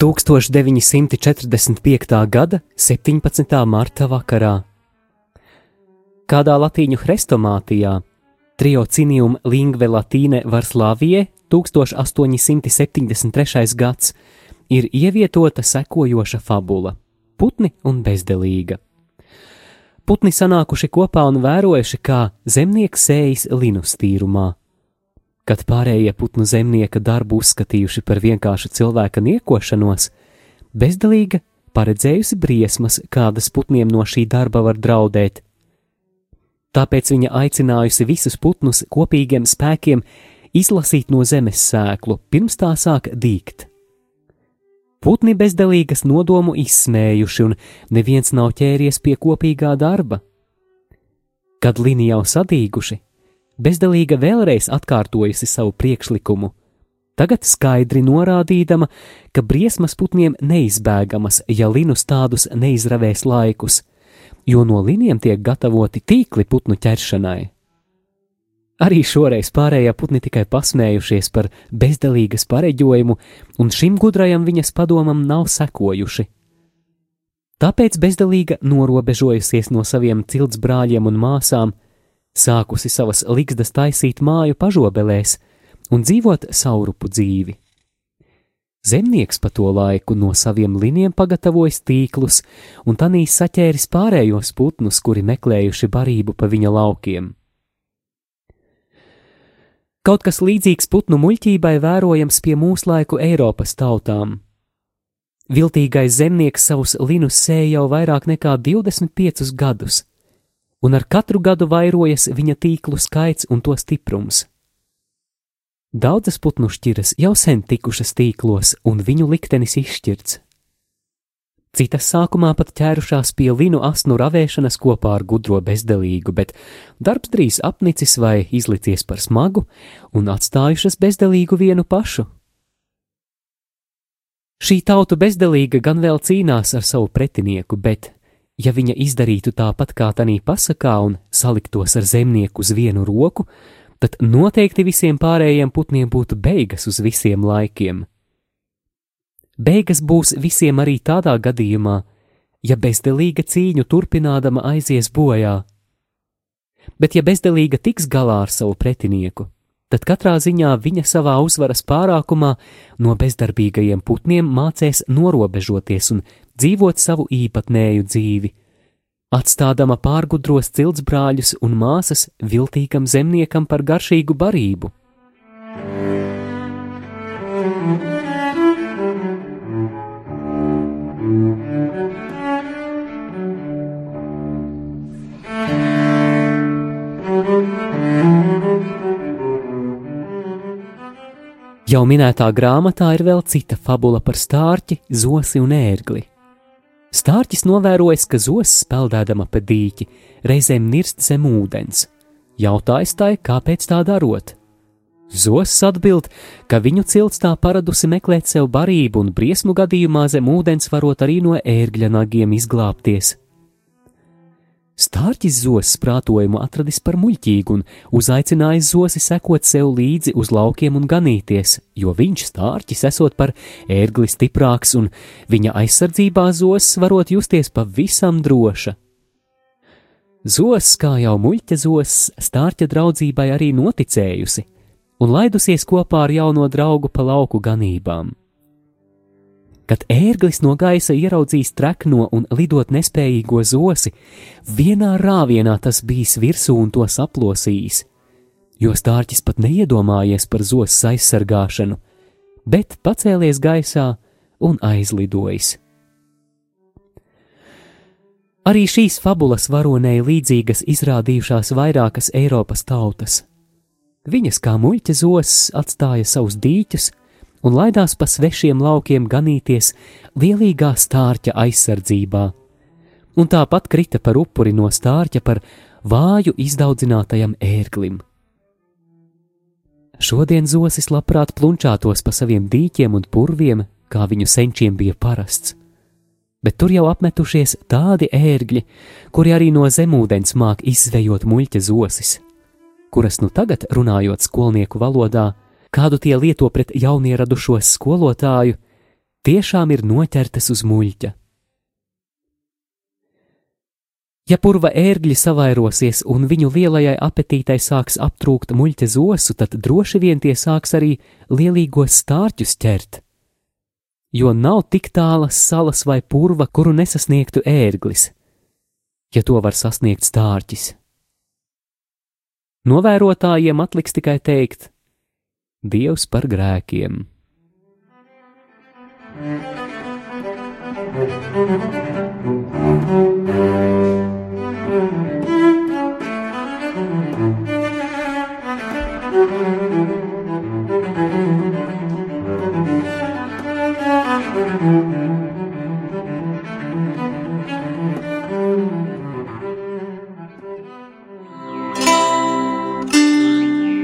1945. gada 17. marta vakarā. Kādā latīņu hrestomātijā Triocinium lingve latīne Varslāvijē 1873. gads ir ievietota sekojoša fabula - putni un bezdelīga. Putni sanākuši kopā un vērojuši, kā zemnieks sējas linus tīrumā kad pārējie putnu zemnieka darbu uzskatījuši par vienkāršu cilvēka niekošanos, bezdalīga paredzējusi briesmas, kādas putniem no šī darba var draudēt. Tāpēc viņa aicinājusi visus putnus kopīgiem spēkiem izlasīt no zemes sēklu, pirms tā sāk dīgt. Putni bezdalīgas nodomu izsmējuši, un neviens nav ķēries pie kopīgā darba. Kad līnija jau sadīguši, bezdalīga vēlreiz atkārtojusi savu priekšlikumu, tagad skaidri norādīdama, ka briesmas putniem neizbēgamas, ja linus tādus neizravēs laikus, jo no liniem tiek gatavoti tīkli putnu ķeršanai. Arī šoreiz pārējie putni tikai pasmējušies par bezdalīgas pareģojumu, un šim gudrajam viņas padomam nav sekojuši. Tāpēc bezdalīga norobežojusies no saviem cilts brāļiem un māsām, sākusi savas likstas taisīt māju pažobelēs un dzīvot saurupu dzīvi. Zemnieks pa to laiku no saviem liniem pagatavojis tīklus un tanīs saķēris pārējos putnus, kuri meklējuši barību pa viņa laukiem. Kaut kas līdzīgs putnu muļķībai vērojams pie mūslaiku Eiropas tautām. Viltīgais zemnieks savus linus sēja jau vairāk nekā 25 gadus, un ar katru gadu vairojas viņa tīklu skaits un to stiprums. Daudzas putnu šķiras jau sen tikušas tīklos, un viņu liktenis izšķirts. Citas sākumā pat ķērušās pie linu asnu ravēšanas kopā ar gudro bezdelīgu, bet darbs drīz apnicis vai izlicies par smagu un atstājušas bezdelīgu vienu pašu. Šī tauta bezdelīga gan vēl cīnās ar savu pretinieku, bet ja viņa izdarītu tāpat kā tanī pasakā un saliktos ar zemnieku uz vienu roku, tad noteikti visiem pārējiem putniem būtu beigas uz visiem laikiem. Beigas būs visiem arī tādā gadījumā, ja bezdelīga cīņu turpinādama aizies bojā. Bet ja bezdelīga tiks galā ar savu pretinieku, tad katrā ziņā viņa savā uzvaras pārākumā no bezdarbīgajiem putniem mācēs norobežoties un dzīvot savu īpatnēju dzīvi, atstādama pārgudros ciltsbrāļus un māsas viltīgam zemniekam par garšīgu barību. Jau minētā grāmatā ir vēl cita fabula par stārķi, zosi un ērgli. Stārķis novērojis, ka zosis peldēdama pa dīķi reizēm nirst zem ūdens. Jautājis tai, kāpēc tā darot. Zosis atbild, ka viņu cilts tā paradusi meklēt sev barību un briesmu gadījumā zem ūdens varot arī no ērgļa nagiem izglābties. Stārķis zosis prātojumu atradis par muļķīgu un uzaicinājis zosi sekot sev līdzi uz laukiem un ganīties, jo viņš stārķis esot par ērgli stiprāks un viņa aizsardzībā zosis varot justies pavisam droša. Zos, kā jau muļķa zos, stārķa draudzībai arī noticējusi un laidusies kopā ar jauno draugu pa lauku ganībām. Kad ērglis no gaisa ieraudzīs trekno un lidot nespējīgo zosi, vienā rāvienā tas bijis virsū un to saplosījis, jo stārķis pat neiedomājies par zosas aizsargāšanu, bet pacēlies gaisā un aizlidojis. Arī šīs fabulas varonei līdzīgas izrādījušās vairākas Eiropas tautas. Viņas kā muļķa zosis atstāja savus dīķus un laidās pa svešiem laukiem ganīties lielīgā stārķa aizsardzībā, un tāpat krita par upuri no stārķa par vāju izdaudzinātajam ērglim. Šodien zosis labprāt plunčātos pa saviem dīķiem un purviem, kā viņu senčiem bija parasts. Bet tur jau apmetušies tādi ērgļi, kuri arī no zemūdens māk izzvejot muļķa zosis, kuras nu tagad, runājot skolnieku valodā, kādu tie lieto pret jaunieradušo skolotāju, tiešām ir noķertas uz muļķa. Ja purva ērgļi savairosies un viņu lielajai apetītai sāks aptrūkt muļķa zosu, tad droši vien tie sāks arī lielīgos stārķus ķert. Jo nav tik tālas salas vai purva, kuru nesasniegtu ērglis, ja to var sasniegt stārķis. Novērotājiem atliks tikai teikt: Dievs par grēkiem! Thank you.